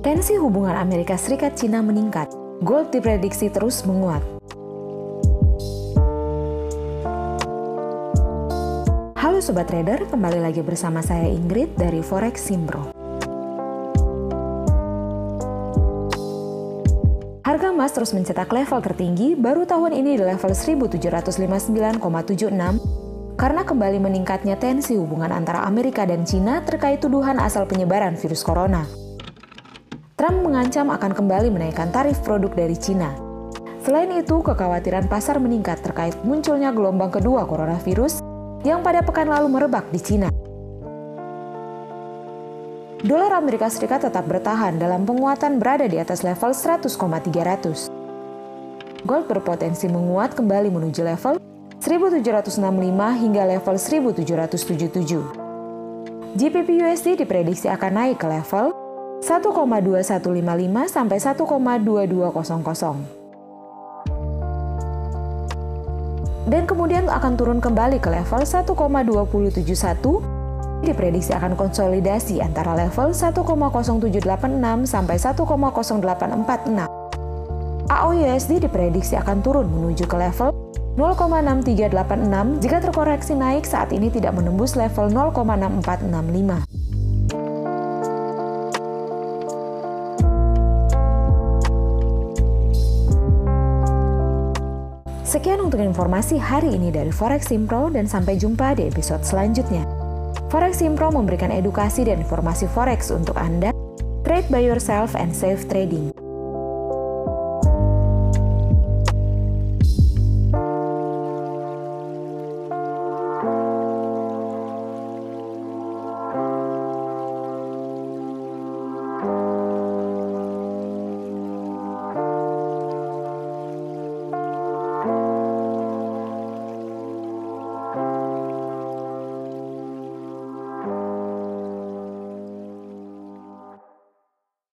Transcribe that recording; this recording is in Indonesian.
Tensi hubungan Amerika Serikat-Cina meningkat. Gold diprediksi terus menguat. Halo Sobat Trader, kembali lagi bersama saya Ingrid dari Forex Simpro. Harga emas terus mencetak level tertinggi baru tahun ini di level 1759,76 karena kembali meningkatnya tensi hubungan antara Amerika dan Cina terkait tuduhan asal penyebaran virus corona. Trump mengancam akan kembali menaikkan tarif produk dari Cina. Selain itu, kekhawatiran pasar meningkat terkait munculnya gelombang kedua coronavirus yang pada pekan lalu merebak di Cina. Dolar Amerika Serikat tetap bertahan dalam penguatan berada di atas level 100,300. Gold berpotensi menguat kembali menuju level 1765 hingga level 1777. GBP USD diprediksi akan naik ke level 1,2155 sampai 1,2200. Dan kemudian akan turun kembali ke level 1,2071 diprediksi akan konsolidasi antara level 1,0786 sampai 1,0846. AUUSD diprediksi akan turun menuju ke level 0,6386 jika terkoreksi naik saat ini tidak menembus level 0,6465. Sekian untuk informasi hari ini dari Forex Simpro dan sampai jumpa di episode selanjutnya. Forex Simpro memberikan edukasi dan informasi forex untuk Anda. Trade by yourself and safe trading.